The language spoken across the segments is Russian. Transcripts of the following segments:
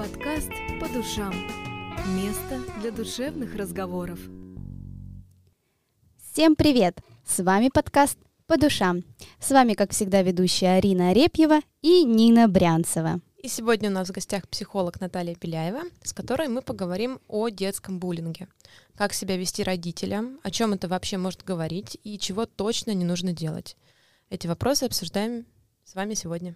Подкаст «По душам». Место для душевных разговоров. Всем привет! С вами подкаст «По душам». С вами, как всегда, ведущая Арина Арепьева и Нина Брянцева. И сегодня у нас в гостях психолог Наталья Беляева, с которой мы поговорим о детском буллинге. Как себя вести родителям, о чем это вообще может говорить и чего точно не нужно делать. Эти вопросы обсуждаем с вами сегодня.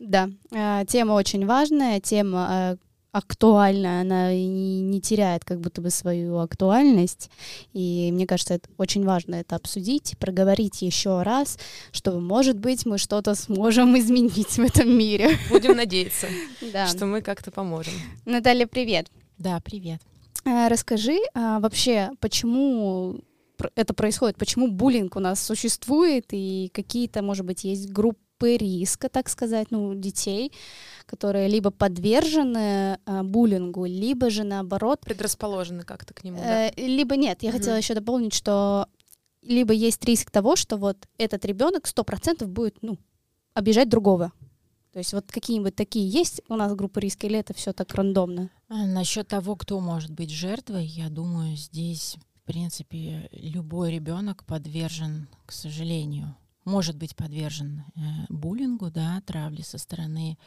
Да, э, тема очень важная, тема э, актуальная, она не, не теряет как будто бы свою актуальность. И мне кажется, это очень важно это обсудить, проговорить еще раз, чтобы, может быть, мы что-то сможем изменить в этом мире. Будем надеяться, что мы как-то поможем. Наталья, привет. Да, привет. Э, расскажи а, вообще, почему это происходит, почему буллинг у нас существует и какие-то, может быть, есть группы группы риска, так сказать, ну, детей, которые либо подвержены э, буллингу, либо же наоборот... Предрасположены как-то к нему, э, да? Либо нет. Я угу. хотела еще дополнить, что либо есть риск того, что вот этот ребенок сто процентов будет, ну, обижать другого. То есть вот какие-нибудь такие есть у нас группы риска, или это все так рандомно? А, насчет того, кто может быть жертвой, я думаю, здесь, в принципе, любой ребенок подвержен, к сожалению, может быть подвержен э, буллингу, да, травле со стороны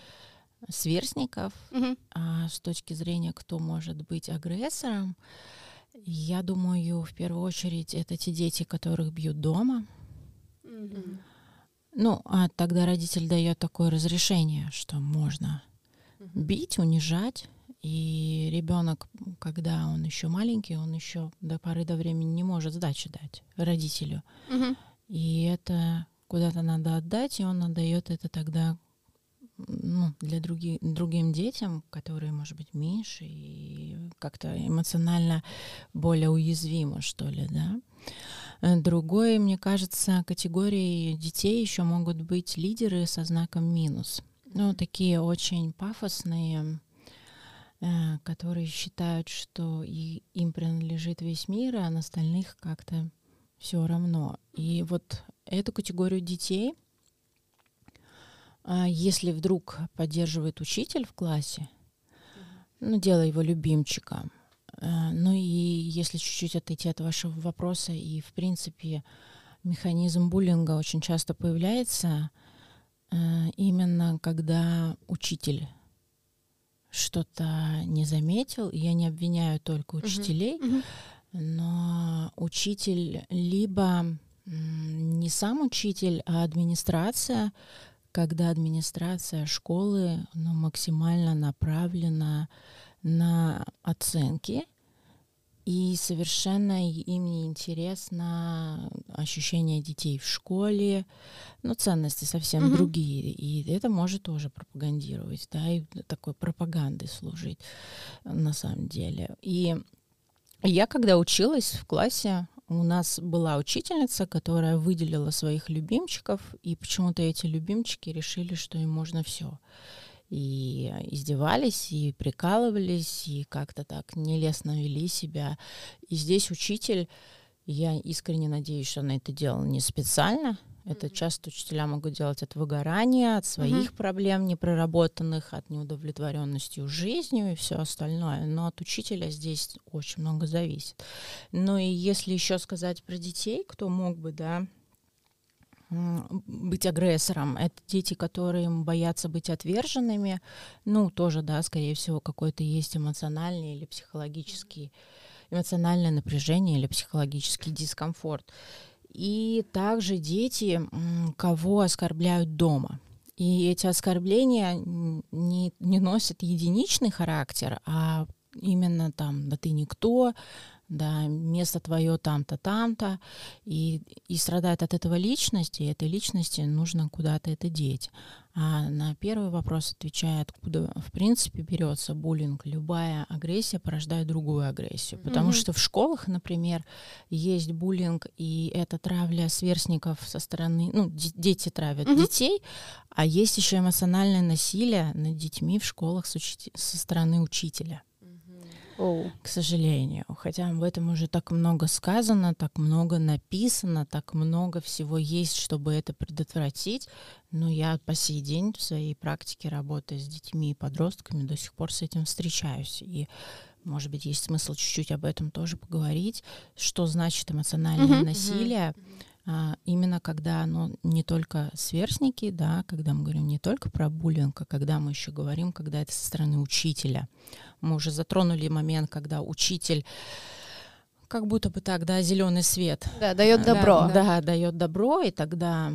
сверстников. Mm-hmm. А с точки зрения, кто может быть агрессором, я думаю, в первую очередь это те дети, которых бьют дома. Mm-hmm. Ну, а тогда родитель дает такое разрешение, что можно mm-hmm. бить, унижать. И ребенок, когда он еще маленький, он еще до поры до времени не может сдачи дать родителю. Mm-hmm. И это куда-то надо отдать, и он отдает это тогда ну, для других, другим детям, которые, может быть, меньше и как-то эмоционально более уязвимы, что ли, да. Другой, мне кажется, категорией детей еще могут быть лидеры со знаком минус. Ну, такие очень пафосные, э, которые считают, что и им принадлежит весь мир, а на остальных как-то все равно. И вот эту категорию детей, а, если вдруг поддерживает учитель в классе, ну, делая его любимчиком, а, ну и если чуть-чуть отойти от вашего вопроса, и в принципе механизм буллинга очень часто появляется а, именно когда учитель что-то не заметил, и я не обвиняю только учителей, uh-huh. Uh-huh но учитель либо не сам учитель, а администрация, когда администрация школы ну, максимально направлена на оценки, и совершенно им не интересно ощущение детей в школе, но ценности совсем угу. другие. И это может тоже пропагандировать, да, и такой пропагандой служить на самом деле. И я когда училась в классе, у нас была учительница, которая выделила своих любимчиков, и почему-то эти любимчики решили, что им можно все. И издевались, и прикалывались, и как-то так нелестно вели себя. И здесь учитель, я искренне надеюсь, что она это делала не специально, это mm-hmm. часто учителя могут делать от выгорания, от своих mm-hmm. проблем непроработанных, от неудовлетворенности жизнью и все остальное. Но от учителя здесь очень много зависит. Ну и если еще сказать про детей, кто мог бы, да, быть агрессором. Это дети, которые боятся быть отверженными. Ну, тоже, да, скорее всего, какой-то есть эмоциональный или психологический, эмоциональное напряжение или психологический дискомфорт и также дети, кого оскорбляют дома. И эти оскорбления не, не носят единичный характер, а именно там, да ты никто, да, место твое там-то, там-то, и, и страдает от этого личности, и этой личности нужно куда-то это деть. А на первый вопрос отвечая, откуда в принципе берется буллинг, любая агрессия порождает другую агрессию. Потому mm-hmm. что в школах, например, есть буллинг, и это травля сверстников со стороны, ну, дети травят mm-hmm. детей, а есть еще эмоциональное насилие над детьми в школах с учи- со стороны учителя. Оу. к сожалению. Хотя об этом уже так много сказано, так много написано, так много всего есть, чтобы это предотвратить. Но я по сей день в своей практике работы с детьми и подростками до сих пор с этим встречаюсь. И может быть, есть смысл чуть-чуть об этом тоже поговорить, что значит эмоциональное Мгм. насилие, а, именно когда оно не только сверстники, да, когда мы говорим не только про буллинг, а когда мы еще говорим, когда это со стороны учителя. Мы уже затронули момент, когда учитель как будто бы так, да, зеленый свет. Да, дает А, добро. Да, дает добро, и тогда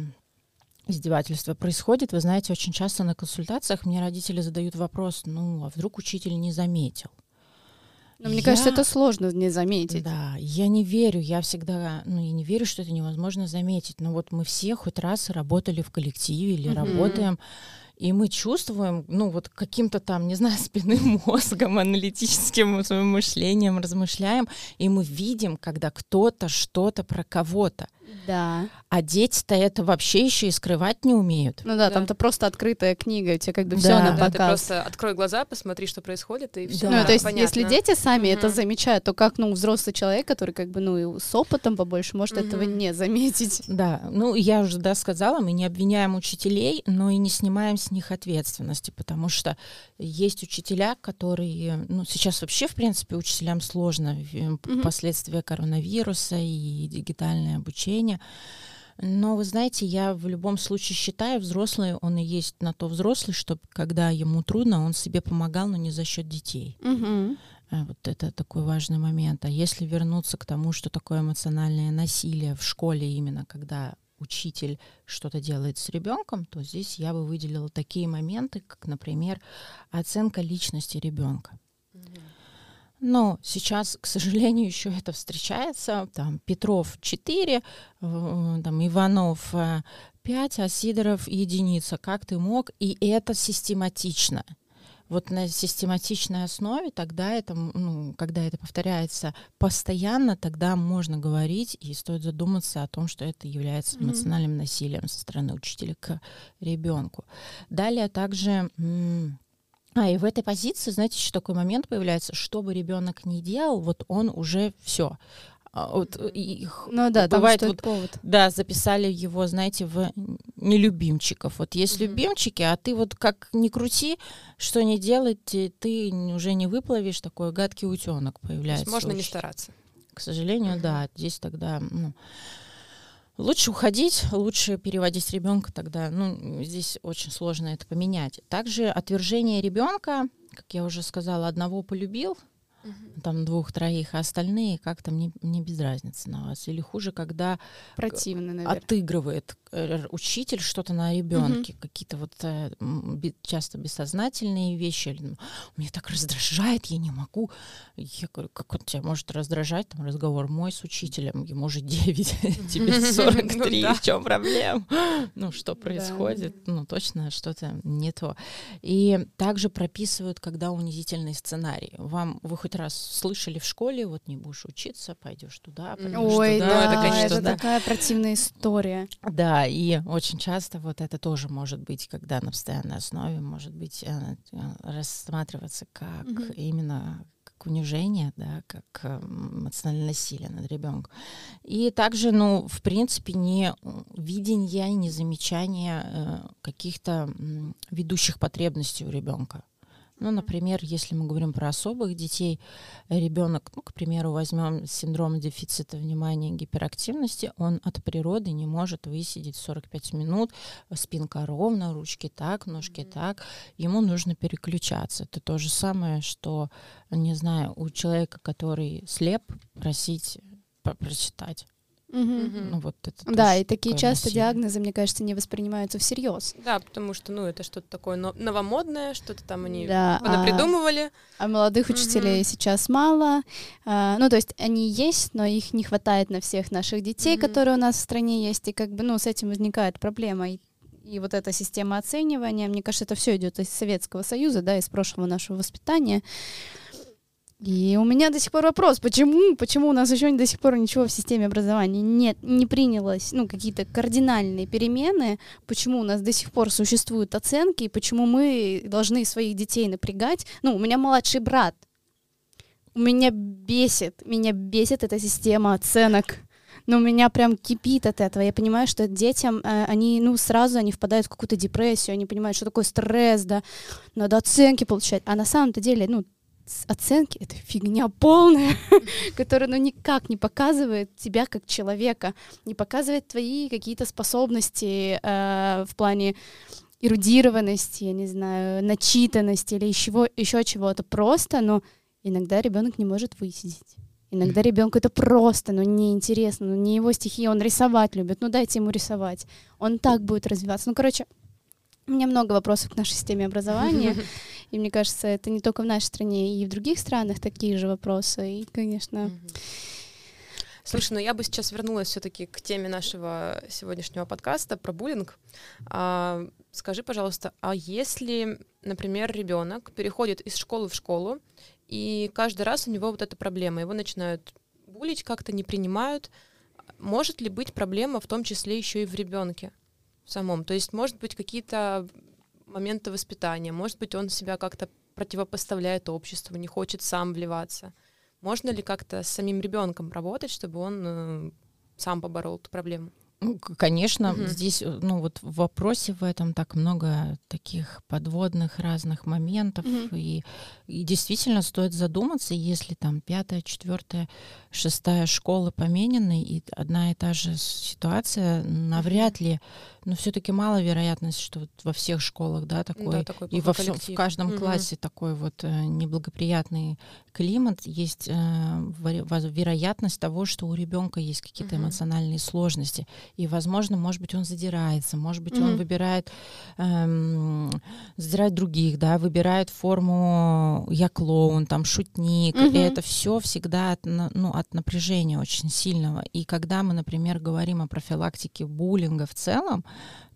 издевательство происходит. Вы знаете, очень часто на консультациях мне родители задают вопрос, ну, а вдруг учитель не заметил? Но мне Я- кажется, это сложно не заметить. Да, я не верю, я всегда, ну, я не верю, что это невозможно заметить. Но вот мы все хоть раз работали в коллективе или Мгм. работаем, и мы чувствуем, ну, вот каким-то там, не знаю, спинным мозгом, аналитическим своим мышлением размышляем, и мы видим, когда кто-то что-то про кого-то. Да. А дети-то это вообще еще и скрывать не умеют. Ну да, Да. там-то просто открытая книга, у тебя как бы Да. все на Да, Да, ты показ. просто открой глаза, посмотри, что происходит, и все. Да. Ну, то есть, понятно. если дети сами это Мгм. замечают, то как, ну, взрослый человек, который как бы, ну, и с опытом побольше, может этого Мгм. не заметить. Да, ну я уже да, сказала, мы не обвиняем учителей, но и не снимаем с них ответственности, потому что есть учителя, которые, ну сейчас вообще в принципе учителям сложно в- Мгм. последствия коронавируса и дигитальное обучение. Но вы знаете, я в любом случае считаю, взрослый, он и есть на то взрослый, чтобы когда ему трудно, он себе помогал, но не за счет детей. А, Вот это такой важный момент. А если вернуться к тому, что такое эмоциональное насилие в школе именно, когда учитель что-то делает с ребенком, то здесь я бы выделила такие моменты, как, например, оценка личности ребенка. Но сейчас, к сожалению, еще это встречается. Там Петров 4, э, там Иванов 5, а Сидоров единица. Как ты мог? И это систематично. Вот на систематичной основе тогда это, ну, когда это повторяется постоянно, тогда можно говорить и стоит задуматься о том, что это является эмоциональным насилием со стороны учителя к ребенку. Далее также м, а, и в этой позиции, знаете, еще такой момент появляется, что бы ребенок ни делал, вот он уже все. Вот, э, и их- Ну да, бывает вот повод. да, записали его, знаете, в нелюбимчиков. Вот есть Мгм. любимчики, а ты вот как ни крути, что не делать, ты уже не выплывешь, такой гадкий утенок То появляется. есть можно не очень. стараться. К сожалению, Мгм. да, здесь тогда ну, лучше уходить, лучше переводить ребенка тогда. Ну, здесь очень сложно это поменять. Также отвержение ребенка, как я уже сказала, одного полюбил, там двух-троих, а остальные как-то мне, мне без разницы на вас. Или хуже, когда Противно, наверное. отыгрывает э, учитель что-то на ребенке, какие-то вот э, часто бессознательные вещи. Ну, Меня так раздражает, я не могу. Я говорю, как он тебя может раздражать? Там разговор мой с учителем, ему же 9, тебе 43, Ну в чем проблема? Ну, что происходит? Ну, точно что-то не то. И также прописывают, когда унизительный сценарий. Вам, вы хоть раз слышали в школе, вот не будешь учиться, пойдешь туда, пойдешь Ой, туда. да, это, это, конечно, да. такая противная история. Да, и очень часто вот это тоже может быть, когда на постоянной основе может быть э, э, рассматриваться как Мгм. именно как унижение, да, как э, эмоциональное насилие над ребенком. И также, ну, в принципе, не видение, не замечание каких-то ведущих потребностей у ребенка. Ну, например, если мы говорим про особых детей, ребенок, ну, к примеру, возьмем синдром дефицита внимания и гиперактивности, он от природы не может высидеть 45 минут, спинка ровно, ручки так, ножки так, ему нужно переключаться. Это то же самое, что, не знаю, у человека, который слеп, просить про- прочитать. Мгм. Ну, вот это Да, и такие часто насилие. диагнозы, мне кажется, не воспринимаются всерьез. Да, потому что, ну, это что-то такое но- новомодное, что-то там они Да, а- придумывали. А молодых учителей Мгм. сейчас мало. А, ну, то есть они есть, но их не хватает на всех наших детей, Мгм. которые у нас в стране есть. И как бы, ну, с этим возникает проблема. И, и вот эта система оценивания, мне кажется, это все идет из Советского Союза, да, из прошлого нашего воспитания. И у меня до сих пор вопрос, почему, почему у нас еще до сих пор ничего в системе образования нет, не принялось, ну, какие-то кардинальные перемены, почему у нас до сих пор существуют оценки, и почему мы должны своих детей напрягать. Ну, у меня младший брат. меня бесит, меня бесит эта система оценок. Но меня прям кипит от этого. Я понимаю, что детям, э, они, ну, сразу они впадают в какую-то депрессию, они понимают, что такое стресс, да, надо оценки получать. А на самом-то деле, ну, оценки — это фигня полная, которая, ну, никак не показывает тебя как человека, не показывает твои какие-то способности э, в плане эрудированности, я не знаю, начитанности или еще, еще чего-то. Просто, но иногда ребенок не может высидеть. Иногда ребенку это просто, ну, неинтересно, ну, не его стихи, он рисовать любит, ну, дайте ему рисовать. Он так будет развиваться. Ну, короче, у меня много вопросов к нашей системе образования, и мне кажется, это не только в нашей стране, и в других странах такие же вопросы, и, конечно... Слушай, ну я бы сейчас вернулась все-таки к теме нашего сегодняшнего подкаста про буллинг. А, скажи, пожалуйста, а если, например, ребенок переходит из школы в школу, и каждый раз у него вот эта проблема, его начинают булить, как-то не принимают, может ли быть проблема в том числе еще и в ребенке самом? То есть, может быть, какие-то моменты воспитания, может быть, он себя как-то противопоставляет обществу, не хочет сам вливаться. Можно ли как-то с самим ребенком работать, чтобы он э, сам поборол эту проблему? Ну, конечно, угу. здесь, э, ну вот в вопросе в этом так много таких подводных разных моментов, угу. и, и действительно стоит задуматься, если там пятая, четвертая, шестая школа поменены, и одна и та же ситуация, навряд ли но все-таки мало вероятность, что вот во всех школах, да, такой, да, такой и во всем, в каждом угу. классе такой вот э, неблагоприятный климат, есть э, вероятность того, что у ребенка есть какие-то угу. эмоциональные сложности, и, возможно, может быть, он задирается, может быть, угу. он выбирает э, задирать других, да, выбирает форму я клоун, там шутник, угу. и это все всегда от, ну, от напряжения очень сильного. И когда мы, например, говорим о профилактике буллинга в целом,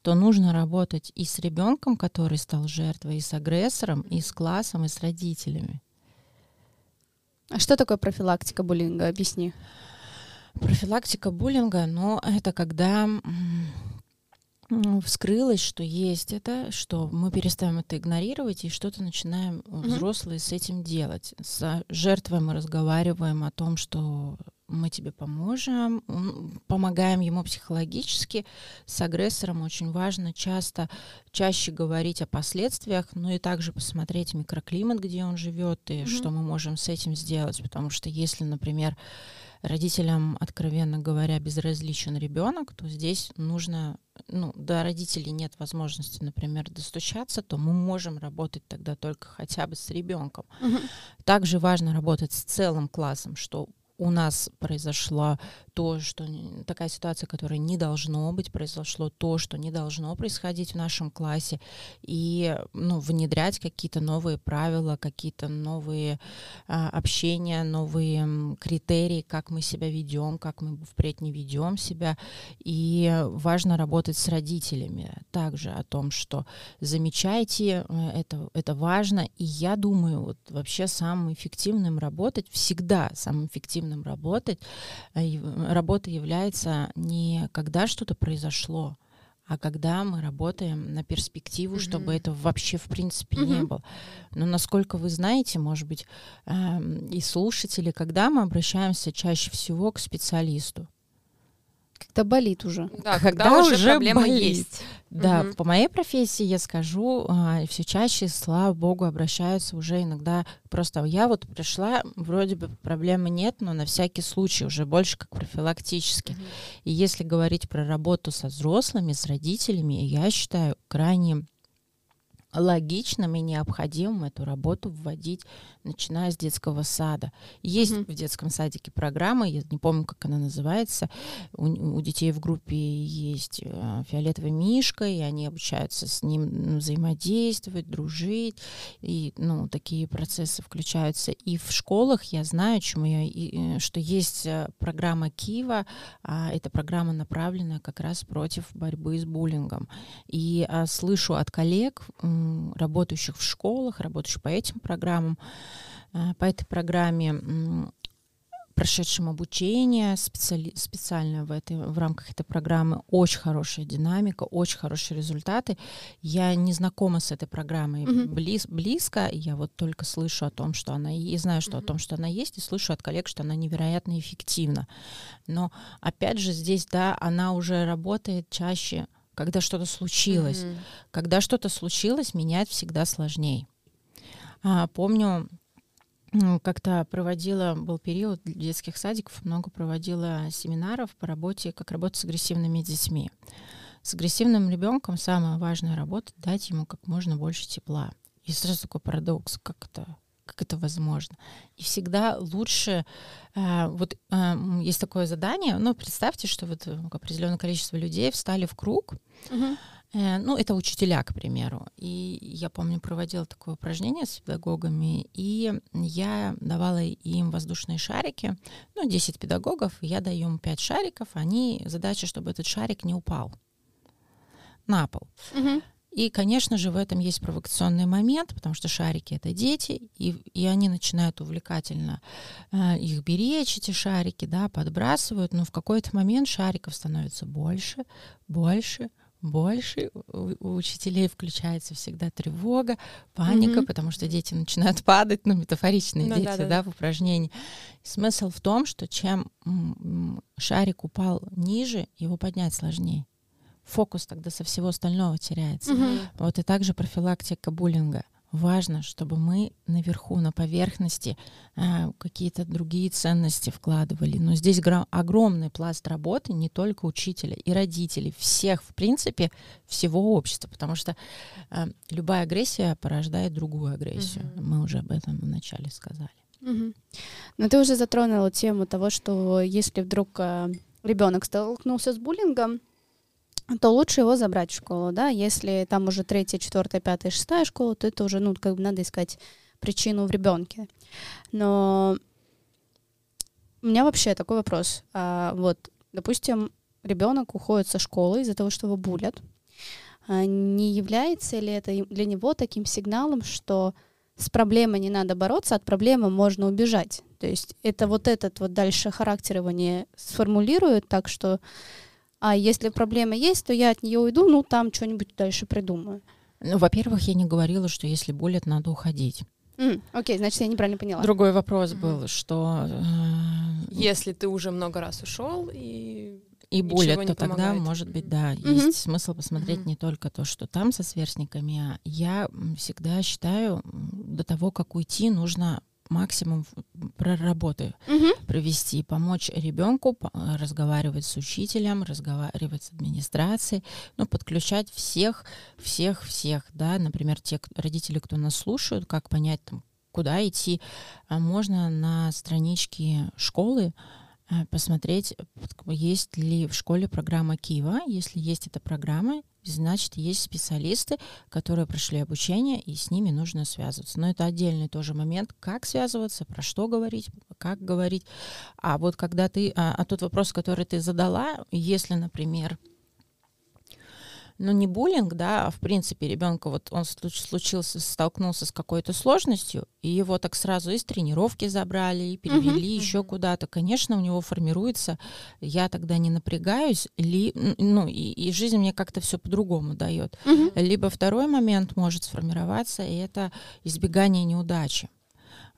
то нужно работать и с ребенком, который стал жертвой, и с агрессором, и с классом, и с родителями. А что такое профилактика буллинга? Объясни. Профилактика буллинга, ну, это когда вскрылось, что есть это, что мы перестаем это игнорировать и что-то начинаем mm-hmm. взрослые с этим делать. С жертвой мы разговариваем о том, что мы тебе поможем, помогаем ему психологически. С агрессором очень важно часто, чаще говорить о последствиях, но и также посмотреть микроклимат, где он живет, и mm-hmm. что мы можем с этим сделать. Потому что если, например, родителям, откровенно говоря, безразличен ребенок, то здесь нужно, ну, до родителей нет возможности, например, достучаться, то мы можем работать тогда только хотя бы с ребенком. Угу. Также важно работать с целым классом, что у нас произошло то, что такая ситуация, которая не должно быть, произошло то, что не должно происходить в нашем классе, и ну, внедрять какие-то новые правила, какие-то новые а, общения, новые критерии, как мы себя ведем, как мы впредь не ведем себя. И важно работать с родителями также о том, что замечайте, э, это, это важно. И я думаю, вот вообще самым эффективным работать, всегда самым эффективным работать, э, работа является не когда что-то произошло, а когда мы работаем на перспективу, mm-hmm. чтобы это вообще в принципе mm-hmm. не было. Но насколько вы знаете, может быть, э, и слушатели, когда мы обращаемся чаще всего к специалисту? Когда болит уже. Да, когда, когда уже проблема болит. есть. Да, угу. по моей профессии я скажу, а, все чаще, слава богу, обращаются уже иногда просто я вот пришла, вроде бы проблемы нет, но на всякий случай уже больше как профилактически. Угу. И если говорить про работу со взрослыми, с родителями, я считаю крайне логичным и необходимым эту работу вводить, начиная с детского сада. Есть mm-hmm. в детском садике программа, я не помню, как она называется. У, у детей в группе есть э, фиолетовый мишка, и они обучаются с ним взаимодействовать, дружить, и ну, такие процессы включаются. И в школах я знаю, чему я, и, э, что есть э, программа Кива, а эта программа направлена как раз против борьбы с буллингом. И а, слышу от коллег, работающих в школах, работающих по этим программам, э, по этой программе прошедшим обучение специали, специально в, этой, в рамках этой программы. Очень хорошая динамика, очень хорошие результаты. Я не знакома с этой программой mm-hmm. близ, близко, я вот только слышу о том, что она и знаю, что mm-hmm. о том, что она есть, и слышу от коллег, что она невероятно эффективна. Но опять же здесь, да, она уже работает чаще, когда что-то случилось. Mm-hmm. Когда что-то случилось, менять всегда сложнее. А, помню, как-то проводила, был период детских садиков, много проводила семинаров по работе, как работать с агрессивными детьми. С агрессивным ребенком самая важная работа — дать ему как можно больше тепла. И сразу такой парадокс, как это, как это возможно. И всегда лучше, э, вот э, есть такое задание, ну, представьте, что вот определенное количество людей встали в круг, uh-huh Э, ну, это учителя, к примеру. И я помню, проводила такое упражнение с педагогами, и я давала им воздушные шарики. Ну, 10 педагогов, я даю им 5 шариков. Они, задача, чтобы этот шарик не упал на пол. Угу. И, конечно же, в этом есть провокационный момент, потому что шарики это дети, и, и они начинают увлекательно э, их беречь, эти шарики, да, подбрасывают, но в какой-то момент шариков становится больше, больше, больше, у, учителей включается всегда тревога, паника, mm-hmm. потому что дети начинают падать, ну, метафоричные ну, дети, да, да, да, в упражнении. Смысл в том, что чем шарик упал ниже, его поднять сложнее. Фокус тогда со всего остального теряется. Mm-hmm. Вот и также профилактика буллинга важно, чтобы мы наверху, на поверхности э, какие-то другие ценности вкладывали. Но здесь огромный пласт работы не только учителя и родителей, всех, в принципе, всего общества, потому что э, любая агрессия порождает другую агрессию. Угу. Мы уже об этом вначале сказали. Угу. Но ты уже затронула тему того, что если вдруг э, ребенок столкнулся с буллингом, то лучше его забрать в школу, да, если там уже третья, четвертая, пятая, шестая школа, то это уже, ну, как бы надо искать причину в ребенке. Но у меня вообще такой вопрос. А, вот, допустим, ребенок уходит со школы из-за того, что его булят. А не является ли это для него таким сигналом, что с проблемой не надо бороться, от проблемы можно убежать? То есть это вот этот вот дальше характер его не сформулирует так, что а если проблема есть, то я от нее уйду, ну там что-нибудь дальше придумаю. Ну, во-первых, я не говорила, что если болит, надо уходить. Mm, окей, значит, я неправильно поняла. Другой вопрос был, mm. что... Э, если ты уже много раз ушел и и болит, то тогда, может быть, да, mm-hmm. есть смысл посмотреть mm-hmm. не только то, что там со сверстниками, а я всегда считаю, до того, как уйти, нужно максимум проработы угу. провести, помочь ребенку разговаривать с учителем, разговаривать с администрацией, ну, подключать всех, всех, всех, да, например, те родители, кто нас слушают, как понять, там, куда идти, а можно на страничке школы Э, посмотреть, есть ли в школе программа Кива. Если есть эта программа, значит, есть специалисты, которые прошли обучение, и с ними нужно связываться. Но это отдельный тоже момент, как связываться, про что говорить, как говорить. А вот когда ты, а, а тот вопрос, который ты задала, если, например, ну, не буллинг, да, а в принципе ребенка вот он случился, столкнулся с какой-то сложностью, и его так сразу из тренировки забрали и перевели uh-huh. еще куда-то. Конечно, у него формируется, я тогда не напрягаюсь, ли, ну, и, и жизнь мне как-то все по-другому дает. Uh-huh. Либо второй момент может сформироваться, и это избегание неудачи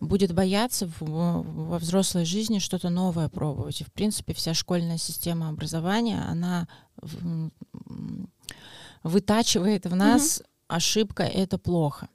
будет бояться в, во взрослой жизни что-то новое пробовать. И, в принципе, вся школьная система образования, она вытачивает в нас угу. ошибка это плохо.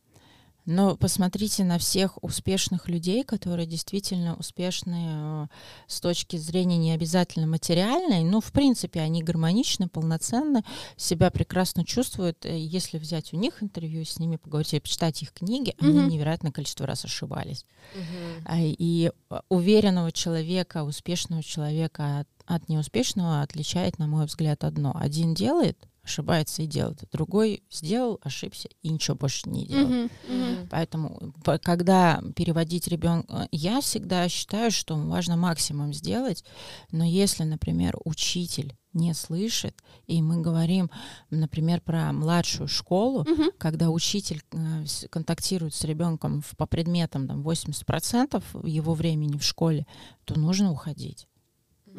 Но посмотрите на всех успешных людей, которые действительно успешны э, с точки зрения не обязательно материальной, но в принципе они гармоничны, полноценны, себя прекрасно чувствуют. Э, если взять у них интервью, с ними поговорить или почитать их книги, mm-hmm. они невероятное количество раз ошибались. Mm-hmm. И э, уверенного человека, успешного человека от, от неуспешного отличает, на мой взгляд, одно. Один делает, ошибается и делает. Другой сделал, ошибся и ничего больше не делал. Uh-huh, uh-huh. Поэтому, когда переводить ребенка, я всегда считаю, что важно максимум сделать, но если, например, учитель не слышит, и мы говорим, например, про младшую школу, Мгм. когда учитель э, контактирует с ребенком по предметам там, 80% его времени в школе, то нужно уходить.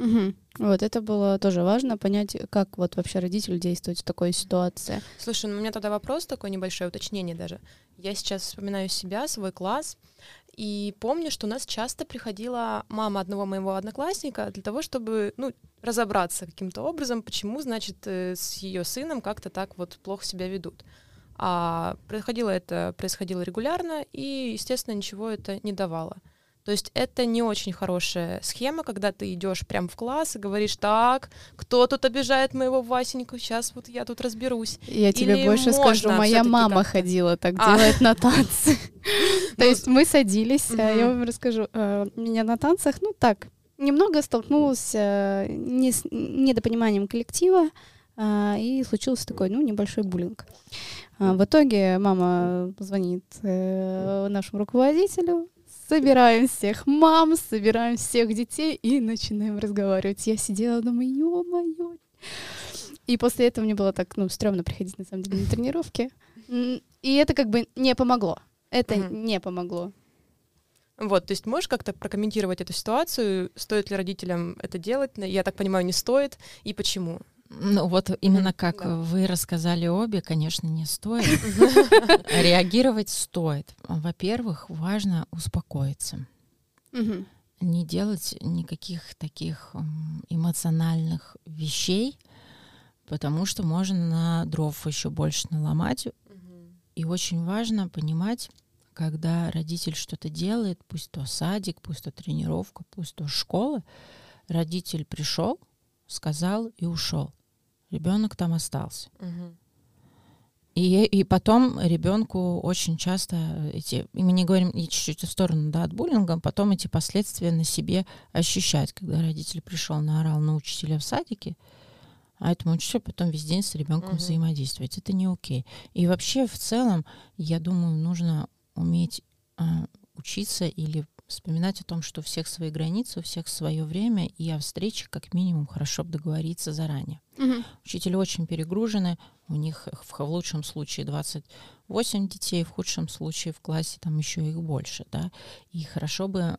Мгм. Вот это было тоже важно понять, как вот вообще родитель действует в такой ситуации. Слушай, ну у меня тогда вопрос такое небольшое уточнение даже. Я сейчас вспоминаю себя, свой класс, и помню, что у нас часто приходила мама одного моего одноклассника для того, чтобы, ну, разобраться каким-то образом, почему, значит, э, с ее сыном как-то так вот плохо себя ведут. А происходило это происходило регулярно, и, естественно, ничего это не давало. То есть это не очень хорошая схема, когда ты идешь прямо в класс и говоришь, так, кто тут обижает моего Васеньку, сейчас вот я тут разберусь. Я тебе Или больше скажу, моя мама как-то? ходила так А. делать на танцы. То Ну, есть мы садились, а, я вам расскажу, э, меня на танцах, ну так, немного столкнулась э, не с недопониманием коллектива, и случился такой, ну, небольшой буллинг. В итоге мама звонит э, нашему руководителю, собираем всех мам, собираем всех детей и начинаем разговаривать. Я сидела, думаю, ё-моё. И после этого мне было так, ну, стрёмно приходить, на самом деле, на тренировки. И это как бы не помогло. Это Мгм. не помогло. Вот, то есть можешь как-то прокомментировать эту ситуацию? Стоит ли родителям это делать? Я так понимаю, не стоит. И почему? Ну вот именно как да. вы рассказали обе, конечно, не стоит. Реагировать стоит. Во-первых, важно успокоиться. Не делать никаких таких эмоциональных вещей, потому что можно на дров еще больше наломать. И очень важно понимать, когда родитель что-то делает, пусть то садик, пусть то тренировка, пусть то школа, родитель пришел, сказал и ушел. Ребенок там остался. И, и потом ребенку очень часто эти, и мы не говорим и чуть-чуть в сторону да, от буллинга, потом эти последствия на себе ощущать, когда родитель пришел, наорал на учителя в садике, а этому учителю потом весь день с ребенком Мгм. взаимодействовать. Это не окей. И вообще в целом, я думаю, нужно уметь а, учиться или вспоминать о том, что у всех свои границы, у всех свое время, и о встрече как минимум хорошо бы договориться заранее. Мгм. Учителя очень перегружены, у них в, в лучшем случае 28 детей, в худшем случае в классе там еще их больше, да, и хорошо бы,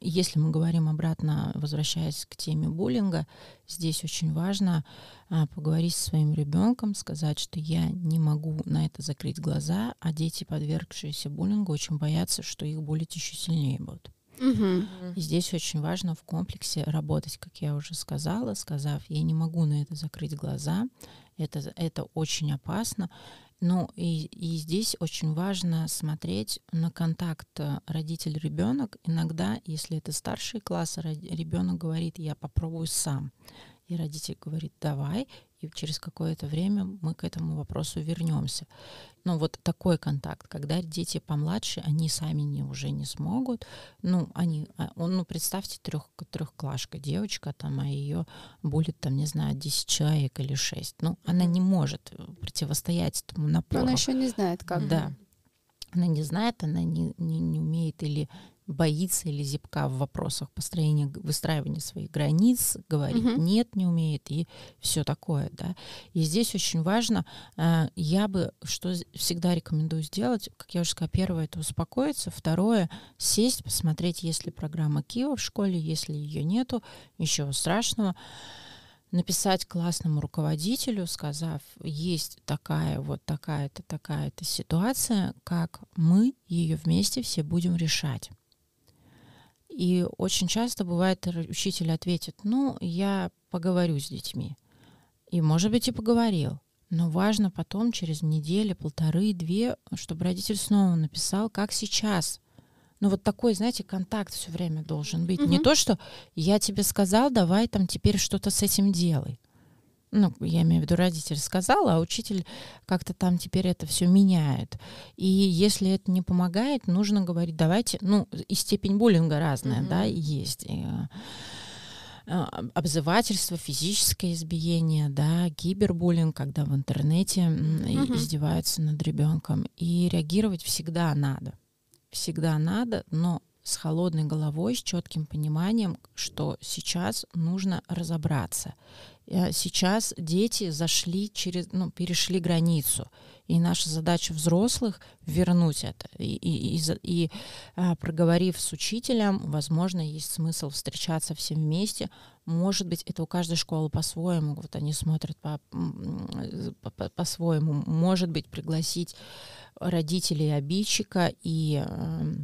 если мы говорим обратно, возвращаясь к теме буллинга, здесь очень важно а, поговорить со своим ребенком, сказать, что я не могу на это закрыть глаза, а дети, подвергшиеся буллингу, очень боятся, что их булить еще сильнее будут. Мгм. И здесь очень важно в комплексе работать, как я уже сказала, сказав, я не могу на это закрыть глаза, это, это очень опасно. Ну и, и здесь очень важно смотреть на контакт э, родитель-ребенок. Иногда, если это старшие классы, ребенок говорит, я попробую сам. И родитель говорит, давай, и через какое-то время мы к этому вопросу вернемся. Ну, вот такой контакт, когда дети помладше, они сами не, уже не смогут. Ну, они, а, он, ну, представьте, трех, трехклашка девочка, там, а ее будет, там, не знаю, 10 человек или 6. Ну, она не может противостоять этому Но напору. она еще не знает, как. Да. Она не знает, она не, не, не умеет или боится или зябка в вопросах построения, выстраивания своих границ, говорить Мгм. нет, не умеет и все такое, да. И здесь очень важно, а, я бы, что всегда рекомендую сделать, как я уже сказала, первое это успокоиться, второе сесть, посмотреть, есть ли программа Киева в школе, если ее нету, ничего страшного, написать классному руководителю, сказав, есть такая вот такая-то, такая-то ситуация, как мы ее вместе все будем решать. И очень часто бывает, учитель ответит, ну, я поговорю с детьми. И, может быть, и поговорил. Но важно потом, через неделю, полторы, две, чтобы родитель снова написал, как сейчас. Ну, вот такой, знаете, контакт все время должен быть. Не Мгм. то, что я тебе сказал, давай там теперь что-то с этим делай. Ну, я имею в виду, родитель сказал, а учитель как-то там теперь это все меняет. И если это не помогает, нужно говорить, давайте, ну, и степень буллинга разная, Мгм. да, есть. И, э, э, обзывательство, физическое избиение, да, кибербуллинг, когда в интернете Мгм. издеваются над ребенком. И реагировать всегда надо. Всегда надо, но с холодной головой, с четким пониманием, что сейчас нужно разобраться. Э, сейчас дети зашли через, ну, перешли границу. И наша задача взрослых вернуть это. И, и, и, и а, проговорив с учителем, возможно, есть смысл встречаться всем вместе. Может быть, это у каждой школы по-своему, вот они смотрят по, по, по-своему. Может быть, пригласить родителей обидчика и э,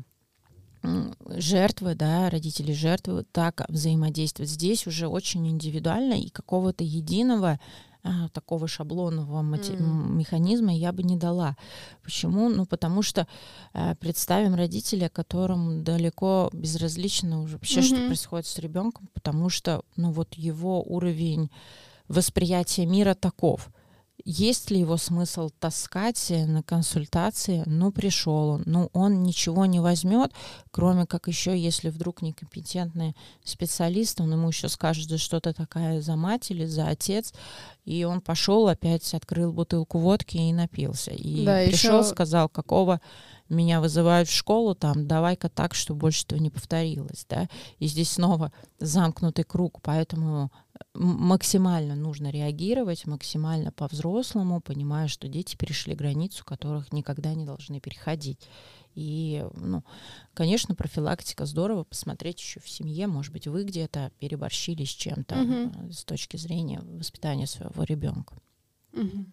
жертвы, да, родители жертвы так взаимодействовать. Здесь уже очень индивидуально и какого-то единого а, такого шаблонного mm. механизма я бы не дала. Почему? Ну, потому что а, представим родителя, которому далеко безразлично уже вообще, mm-hmm. что происходит с ребенком, потому что, ну, вот его уровень восприятия мира таков — есть ли его смысл таскать на консультации? Ну, пришел он. Ну, он ничего не возьмет, кроме как еще, если вдруг некомпетентный специалист, он ему еще скажет, да что то такая за мать или за отец. И он пошел, опять открыл бутылку водки и напился. И да, пришел, еще... сказал, какого меня вызывают в школу, там, давай-ка так, чтобы больше этого не повторилось, да, и здесь снова замкнутый круг, поэтому максимально нужно реагировать, максимально по-взрослому, понимая, что дети перешли границу, которых никогда не должны переходить. И, ну, конечно, профилактика здорово посмотреть еще в семье, может быть, вы где-то переборщили с чем-то mm-hmm. с точки зрения воспитания своего ребенка. Mm-hmm.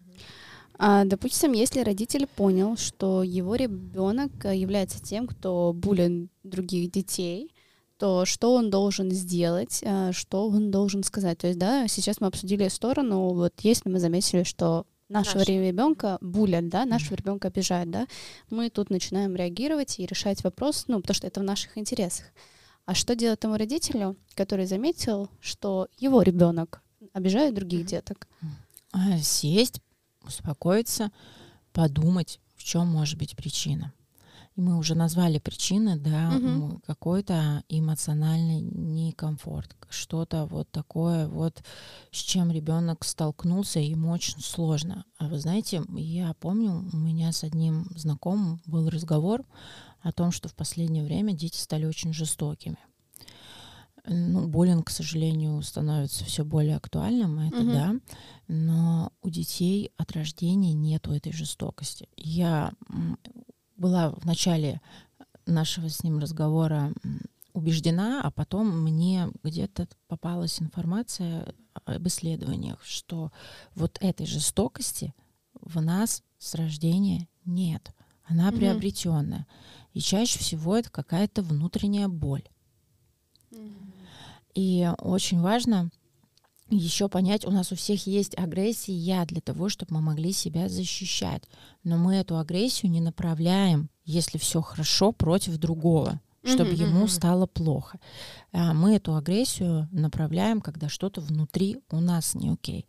А, допустим, если родитель понял, что его ребенок является тем, кто булит других детей, то что он должен сделать, а, что он должен сказать. То есть, да, сейчас мы обсудили сторону, вот если мы заметили, что нашего Наш. ребенка булят, да, нашего mm-hmm. ребенка обижают, да, мы тут начинаем реагировать и решать вопрос, ну, потому что это в наших интересах. А что делать тому родителю, который заметил, что его ребенок обижает других mm-hmm. деток? А, сесть, успокоиться, подумать, в чем может быть причина. И мы уже назвали причины, да, угу. какой-то эмоциональный некомфорт, что-то вот такое вот, с чем ребенок столкнулся, ему очень сложно. А вы знаете, я помню, у меня с одним знакомым был разговор о том, что в последнее время дети стали очень жестокими. Ну, буллинг, к сожалению, становится все более актуальным, это угу. да, но у детей от рождения нету этой жестокости. Я была в начале нашего с ним разговора убеждена, а потом мне где-то попалась информация об исследованиях, что вот этой жестокости в нас с рождения нет. Она mm приобретенная. И чаще всего это какая-то внутренняя боль. mm И очень важно еще понять, у нас у всех есть агрессия я для того, чтобы мы могли себя защищать. Но мы эту агрессию не направляем, если все хорошо, против другого чтобы mm-hmm. ему стало плохо. А мы эту агрессию направляем, когда что-то внутри у нас не окей.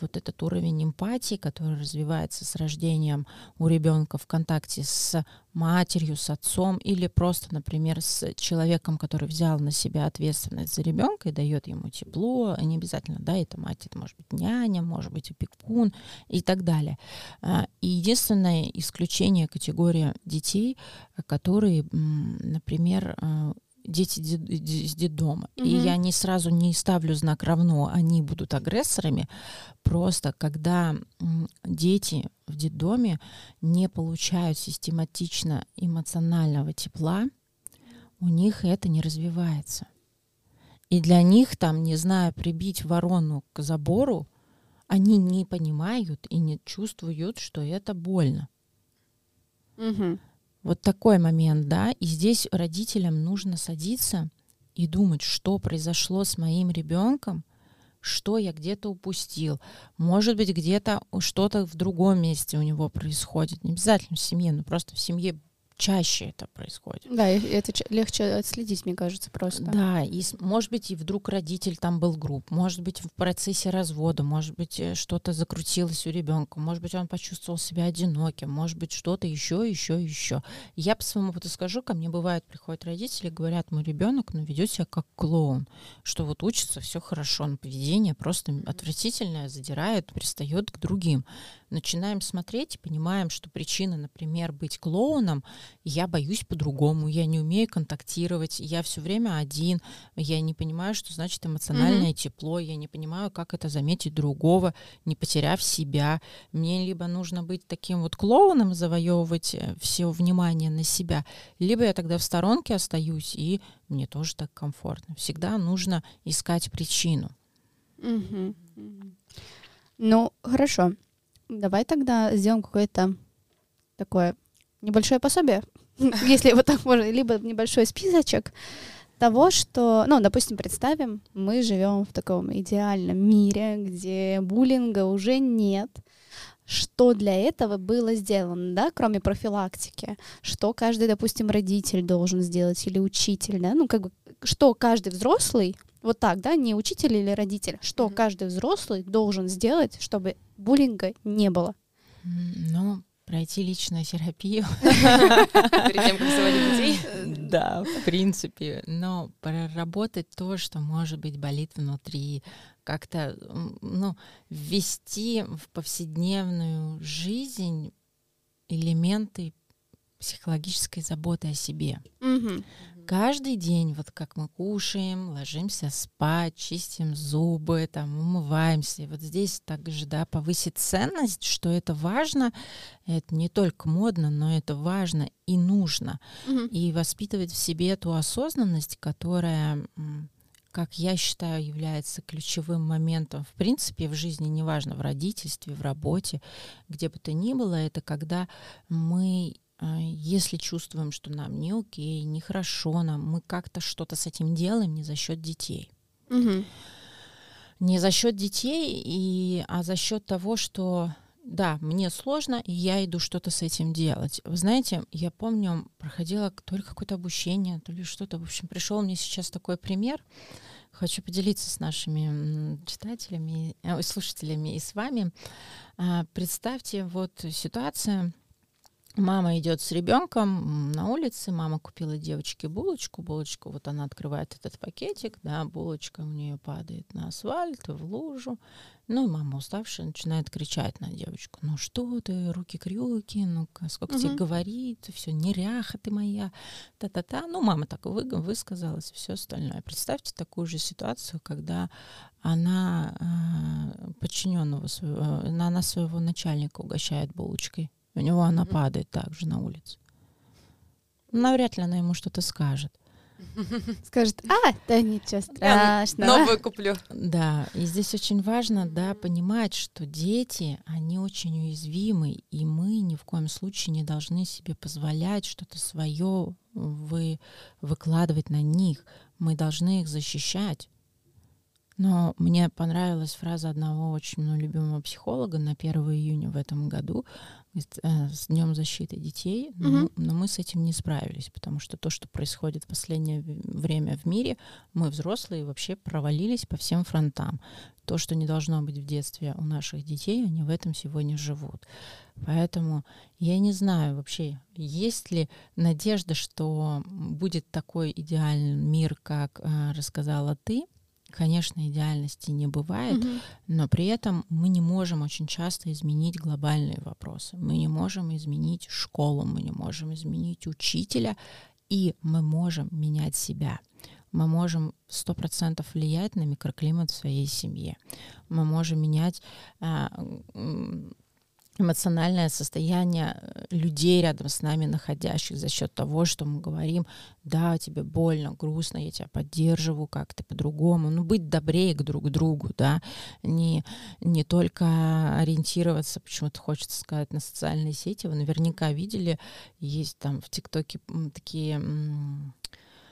Вот этот уровень эмпатии, который развивается с рождением у ребенка в контакте с матерью, с отцом или просто, например, с человеком, который взял на себя ответственность за ребенка и дает ему тепло, не обязательно, да, это мать, это может быть няня, может быть опекун и так далее. А, и единственное исключение категория детей, которые, например, а, дети из детдома. Угу. И я не сразу не ставлю знак равно, они будут агрессорами. Просто когда дети в детдоме не получают систематично эмоционального тепла, у них это не развивается. И для них там, не знаю, прибить ворону к забору, они не понимают и не чувствуют, что это больно. Угу. Вот такой момент, да, и здесь родителям нужно садиться и думать, что произошло с моим ребенком, что я где-то упустил. Может быть, где-то что-то в другом месте у него происходит. Не обязательно в семье, но просто в семье чаще это происходит. Да, и это легче отследить, мне кажется, просто. Да, и может быть и вдруг родитель там был групп, может быть в процессе развода, может быть э, что-то закрутилось у ребенка, может быть он почувствовал себя одиноким, может быть что-то еще, еще, еще. Я по своему опыту скажу, ко мне бывает приходят родители, говорят, мой ребенок, ну ведет себя как клоун, что вот учится все хорошо, но поведение просто отвратительное, задирает, пристает к другим. Начинаем смотреть и понимаем, что причина, например, быть клоуном, я боюсь по-другому, я не умею контактировать, я все время один, я не понимаю, что значит эмоциональное mm-hmm. тепло, я не понимаю, как это заметить другого, не потеряв себя. Мне либо нужно быть таким вот клоуном, завоевывать э, все внимание на себя, либо я тогда в сторонке остаюсь, и мне тоже так комфортно. Всегда нужно искать причину. Mm-hmm. Ну, хорошо. Давай тогда сделаем какое-то такое небольшое пособие, если вот так можно, либо небольшой списочек того, что, ну, допустим, представим, мы живем в таком идеальном мире, где буллинга уже нет, что для этого было сделано, да, кроме профилактики, что каждый, допустим, родитель должен сделать или учитель, да, ну, как бы, что каждый взрослый, вот так, да, не учитель или родитель, что mm-hmm. каждый взрослый должен сделать, чтобы буллинга не было. Ну, пройти личную терапию. Перед тем, как заводить детей? Да, в принципе. Но проработать то, что, может быть, болит внутри, как-то, ну, ввести в повседневную жизнь элементы психологической заботы о себе. Угу каждый день, вот как мы кушаем, ложимся спать, чистим зубы, там, умываемся. И вот здесь также, да, повысить ценность, что это важно, это не только модно, но это важно и нужно. Угу. И воспитывать в себе ту осознанность, которая как я считаю, является ключевым моментом, в принципе, в жизни, неважно, в родительстве, в работе, где бы то ни было, это когда мы если чувствуем, что нам не окей, нехорошо нам, мы как-то что-то с этим делаем не за счет детей. Угу. Не за счет детей, и, а за счет того, что да, мне сложно, и я иду что-то с этим делать. Вы знаете, я помню, проходила то ли какое-то обучение, то ли что-то. В общем, пришел мне сейчас такой пример. Хочу поделиться с нашими читателями, э, слушателями и с вами. А, представьте, вот ситуация, Мама идет с ребенком на улице, мама купила девочке булочку, булочку, вот она открывает этот пакетик, да, булочка у нее падает на асфальт, в лужу, ну и мама уставшая начинает кричать на девочку, ну что ты, руки-крюки, ну-ка, сколько угу. тебе говорит, все, неряха ты моя, та-та-та, ну мама так вы, высказалась, все остальное. Представьте такую же ситуацию, когда она э, подчиненного своего, она своего начальника угощает булочкой у него она падает также на улице. Навряд ли она ему что-то скажет. Скажет, а, да ничего страшного. Новую куплю. Да, и здесь очень важно, да, понимать, что дети, они очень уязвимы, и мы ни в коем случае не должны себе позволять что-то свое вы, выкладывать на них. Мы должны их защищать. Но мне понравилась фраза одного очень ну, любимого психолога на 1 июня в этом году э, с Днем защиты детей, но, но мы с этим не справились, потому что то, что происходит в последнее время в мире, мы взрослые вообще провалились по всем фронтам. То, что не должно быть в детстве у наших детей, они в этом сегодня живут. Поэтому я не знаю вообще, есть ли надежда, что будет такой идеальный мир, как э, рассказала ты, Конечно, идеальности не бывает, угу. но при этом мы не можем очень часто изменить глобальные вопросы. Мы не можем изменить школу, мы не можем изменить учителя, и мы можем менять себя. Мы можем сто процентов влиять на микроклимат в своей семье. Мы можем менять а, эмоциональное состояние э, людей рядом с нами находящих за счет того, что мы говорим, да, тебе больно, грустно, я тебя поддерживаю как-то по-другому, ну, быть добрее к друг другу, да, не, не только ориентироваться, почему-то хочется сказать, на социальные сети, вы наверняка видели, есть там в ТикТоке такие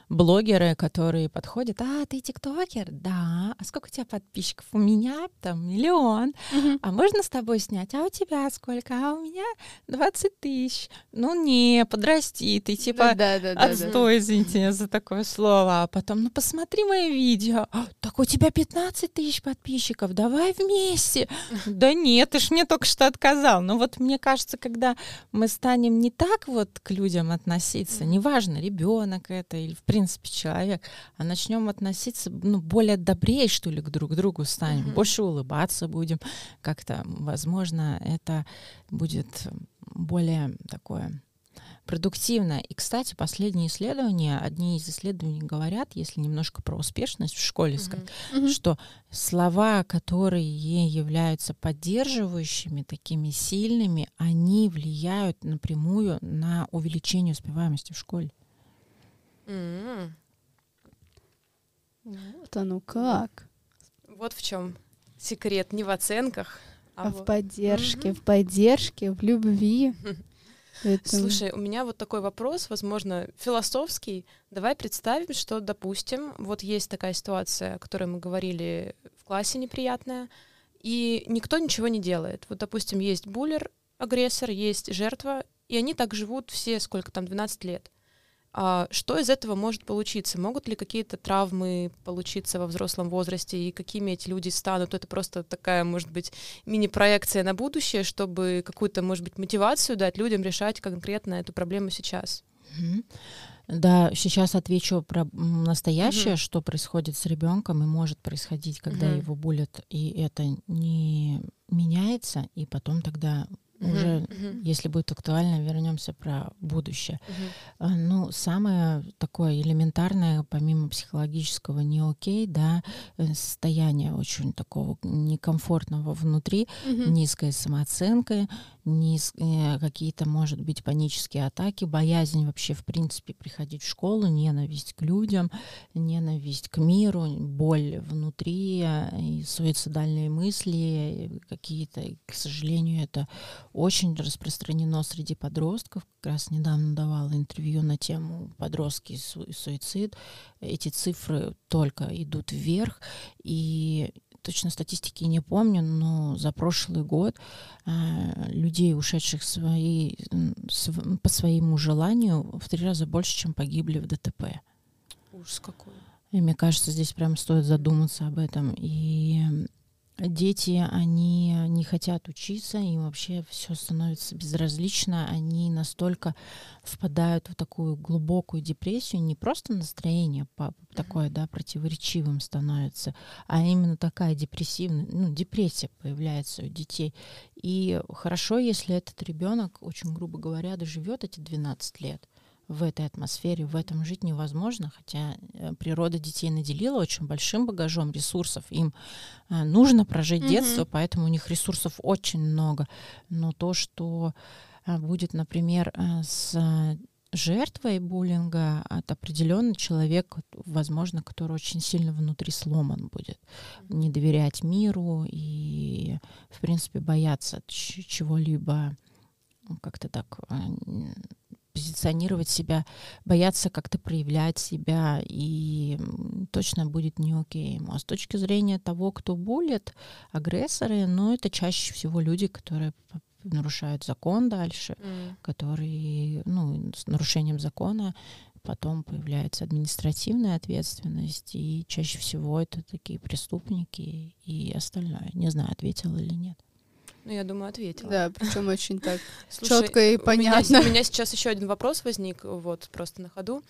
блогеры, которые подходят, а, ты тиктокер? Да. А сколько у тебя подписчиков? У меня там миллион. А можно с тобой снять? А у тебя сколько? А у меня 20 тысяч. Ну не, подрасти, ты типа да, да, да, отстой, да. извините за такое слово. А потом, ну посмотри мои видео. А, так у тебя 15 тысяч подписчиков, давай вместе. Да нет, ты ж мне только что отказал. Но вот мне кажется, когда мы станем не так вот к людям относиться, неважно, ребенок это или в принципе принципе, человек, а начнем относиться ну, более добрее, что ли, к друг другу станем, mm-hmm. больше улыбаться будем, как-то, возможно, это будет более такое продуктивно. И, кстати, последние исследования, одни из исследований говорят, если немножко про успешность в школе, mm-hmm. Mm-hmm. что слова, которые являются поддерживающими, такими сильными, они влияют напрямую на увеличение успеваемости в школе. Mm-hmm. Вот оно как. Вот в чем секрет не в оценках, а, а в поддержке, mm-hmm. в поддержке, в любви. Это... Слушай, у меня вот такой вопрос, возможно, философский. Давай представим, что, допустим, вот есть такая ситуация, о которой мы говорили в классе неприятная, и никто ничего не делает. Вот, допустим, есть буллер, агрессор, есть жертва, и они так живут все, сколько там, 12 лет. А что из этого может получиться? Могут ли какие-то травмы получиться во взрослом возрасте, и какими эти люди станут? Это просто такая, может быть, мини-проекция на будущее, чтобы какую-то, может быть, мотивацию дать людям решать конкретно эту проблему сейчас. Да, сейчас отвечу про настоящее, угу. что происходит с ребенком и может происходить, когда угу. его булят, и это не меняется, и потом тогда Uh-huh, уже, uh-huh. если будет актуально, вернемся про будущее. Uh-huh. Ну, самое такое элементарное, помимо психологического не окей, да, э, состояние очень такого некомфортного внутри, низкая самооценка, низ, э, какие-то, может быть, панические атаки, боязнь вообще, в принципе, приходить в школу, ненависть к людям, ненависть к миру, боль внутри, э, и суицидальные мысли какие-то. К сожалению, это очень распространено среди подростков. Как раз недавно давала интервью на тему подростки и суицид. Эти цифры только идут вверх. И точно статистики не помню, но за прошлый год э, людей, ушедших свои, по своему желанию, в три раза больше, чем погибли в ДТП. Ужас какой. И мне кажется, здесь прям стоит задуматься об этом. И дети, они не хотят учиться, им вообще все становится безразлично, они настолько впадают в такую глубокую депрессию, не просто настроение такое, да, противоречивым становится, а именно такая депрессивная, ну, депрессия появляется у детей. И хорошо, если этот ребенок, очень грубо говоря, доживет эти 12 лет, в этой атмосфере, в этом жить невозможно, хотя э, природа детей наделила очень большим багажом ресурсов. Им э, нужно прожить mm-hmm. детство, поэтому у них ресурсов очень много. Но то, что э, будет, например, с жертвой буллинга от определенный человек, возможно, который очень сильно внутри сломан будет, не доверять миру и, в принципе, бояться чего-либо как-то так позиционировать себя, бояться как-то проявлять себя, и точно будет не окей ему. А с точки зрения того, кто булит, агрессоры, ну, это чаще всего люди, которые нарушают закон дальше, mm. которые, ну, с нарушением закона потом появляется административная ответственность, и чаще всего это такие преступники и остальное. Не знаю, ответила или нет. Ну, я думаю, ответила. Да, причем очень так четко и понятно. У меня, у меня сейчас еще один вопрос возник, вот просто на ходу.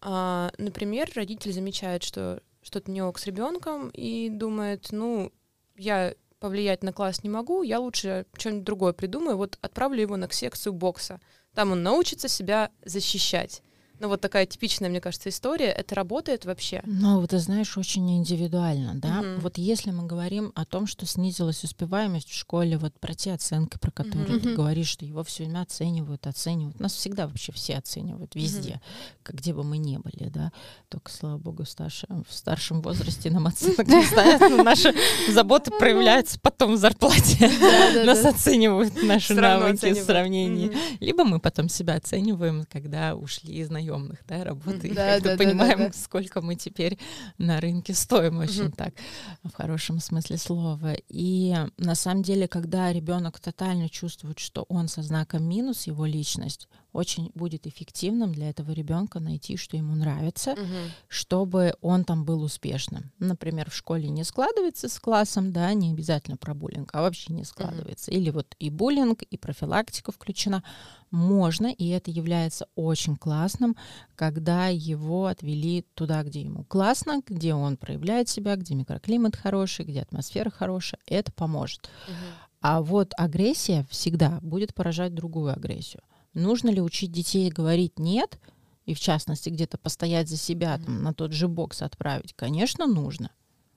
А, например, родитель замечает, что что-то не ок с ребенком и думает, ну, я повлиять на класс не могу, я лучше что-нибудь другое придумаю, вот отправлю его на секцию бокса. Там он научится себя защищать. Ну, вот такая типичная, мне кажется, история. Это работает вообще? Ну, ты знаешь, очень индивидуально, да. Угу. Вот если мы говорим о том, что снизилась успеваемость в школе, вот про те оценки, про которые угу. ты говоришь, что его все время оценивают, оценивают. Нас всегда вообще все оценивают, везде, угу. как где бы мы ни были, да. Только, слава богу, в старшем, в старшем возрасте нам оценок не ставят. Наши заботы проявляются потом в зарплате. Нас оценивают наши навыки в сравнении. Либо мы потом себя оцениваем, когда ушли из наемных наемных да, работ, и да, да, понимаем, да, да. сколько мы теперь на рынке стоим очень угу. так, в хорошем смысле слова. И на самом деле, когда ребенок тотально чувствует, что он со знаком минус, его личность, очень будет эффективным для этого ребенка найти, что ему нравится, Мгм. чтобы он там был успешным. Например, в школе не складывается с классом, да, не обязательно про буллинг, а вообще не складывается. Или вот и буллинг, и профилактика включена. Можно, и это является очень классным, когда его отвели туда, где ему классно, где он проявляет себя, где микроклимат хороший, где атмосфера хорошая. Это поможет. Мгм. А вот агрессия всегда будет поражать другую агрессию. Нужно ли учить детей говорить нет, и в частности где-то постоять за себя, там, на тот же бокс отправить? Конечно, нужно.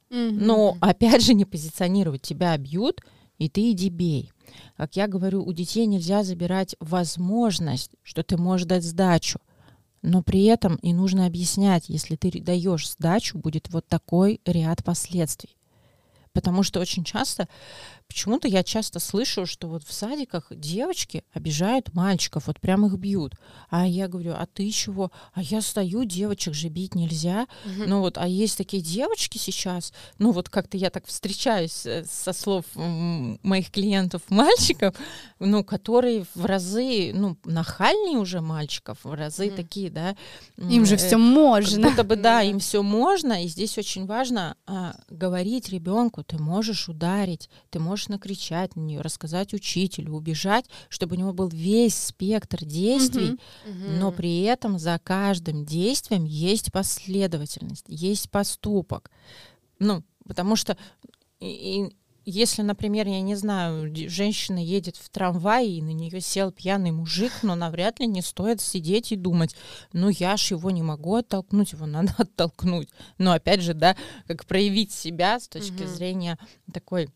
Но опять же не позиционировать. Тебя бьют, и ты иди бей. Как я говорю, у детей нельзя забирать возможность, что ты можешь дать сдачу. Но при этом и нужно объяснять, если ты даешь сдачу, будет вот такой ряд последствий. Потому что очень часто, почему-то я часто слышу, что вот в садиках девочки обижают мальчиков, вот прям их бьют. А я говорю, а ты чего? А я стою, девочек же бить нельзя. Мгм. Ну вот, а есть такие девочки сейчас, ну вот как-то я так встречаюсь э, со слов моих клиентов мальчиков, ну, которые в разы, ну, нахальнее уже мальчиков, в разы Мгм. такие, да. Им же э, все как можно. будто бы, да, да. им все можно, и здесь очень важно а, говорить ребенку, ты можешь ударить, ты можешь накричать на нее, рассказать учителю, убежать, чтобы у него был весь спектр действий, Мгм. но Мгм. при этом за каждым действием есть последовательность, есть поступок. Ну, потому что и- и если, например, я не знаю, женщина едет в трамвае, и на нее сел пьяный мужик, но навряд ли не стоит сидеть и думать, ну я ж его не могу оттолкнуть, его надо оттолкнуть. Но опять же, да, как проявить себя с точки Мгм. зрения такой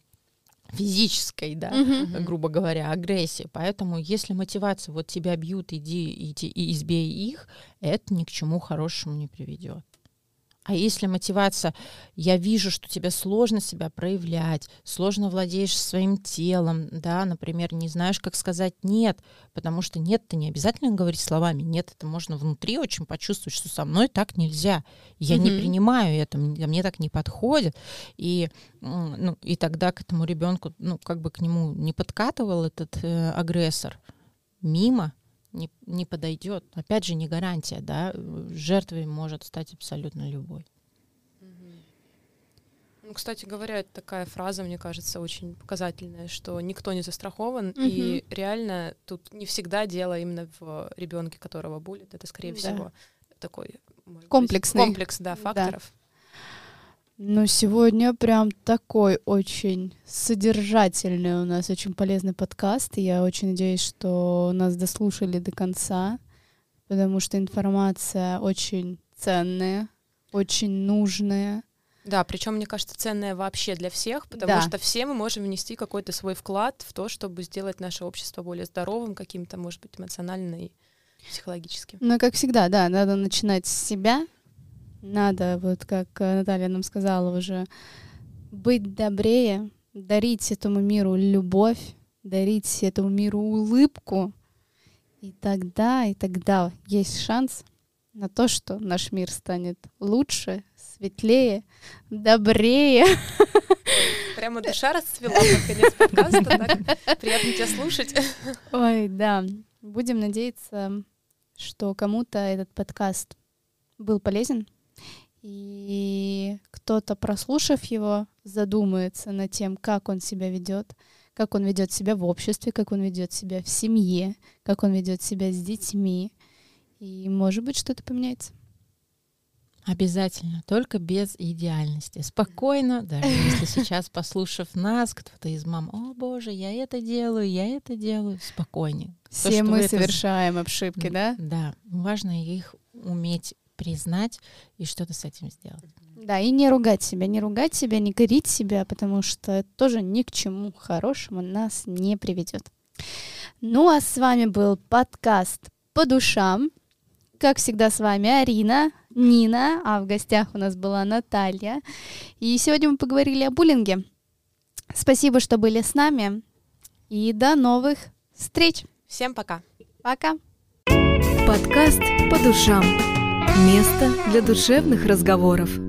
физической, да, Мгм. грубо говоря, агрессии. Поэтому, если мотивация, вот тебя бьют, иди, иди и избей их, это ни к чему хорошему не приведет. А если мотивация, я вижу, что тебе сложно себя проявлять, сложно владеешь своим телом, да, например, не знаешь, как сказать нет, потому что нет-то не обязательно говорить словами, нет, это можно внутри очень почувствовать, что со мной так нельзя, я не Мгм. принимаю это, мне так не подходит, и, ну, и тогда к этому ребенку, ну, как бы к нему не подкатывал этот э, агрессор, мимо не, не подойдет. Опять же, не гарантия, да, жертвой может стать абсолютно любой. Ну, кстати говоря, это такая фраза, мне кажется, очень показательная, что никто не застрахован, и реально тут не всегда дело именно в ребенке, которого булит. Это, скорее Да. всего, такой может быть, Комплексный. комплекс, да, Да. факторов. Ну, сегодня прям такой очень содержательный у нас, очень полезный подкаст. И я очень надеюсь, что нас дослушали до конца, потому что информация очень ценная, очень нужная. Да, причем, мне кажется, ценное вообще для всех, потому Да. что все мы можем внести какой-то свой вклад в то, чтобы сделать наше общество более здоровым, каким-то, может быть, эмоционально и психологически. Ну, как всегда, да, надо начинать с себя. Надо, вот как э, Наталья нам сказала уже, быть добрее, дарить этому миру любовь, дарить этому миру улыбку. И тогда, и тогда есть шанс на то, что наш мир станет лучше, светлее, добрее. Прямо душа расцвела под конец подкаста. так Приятно тебя слушать. Ой, да. Будем надеяться, что кому-то этот подкаст был полезен. И кто-то, прослушав его, задумается над тем, как он себя ведет, как он ведет себя в обществе, как он ведет себя в семье, как он ведет себя с детьми. И, может быть, что-то поменяется. Обязательно, только без идеальности. Спокойно, даже если сейчас, послушав нас, кто-то из мам, о боже, я это делаю, я это делаю, спокойнее. Все что мы вы это совершаем ошибки, да? Да, важно их уметь признать и что-то с этим сделать. Да, и не ругать себя, не ругать себя, не корить себя, потому что это тоже ни к чему хорошему нас не приведет. Ну а с вами был подкаст по душам. Как всегда с вами Арина, Нина, а в гостях у нас была Наталья. И сегодня мы поговорили о буллинге. Спасибо, что были с нами. И до новых встреч. Всем пока. Пока. Подкаст по душам. Место для душевных разговоров.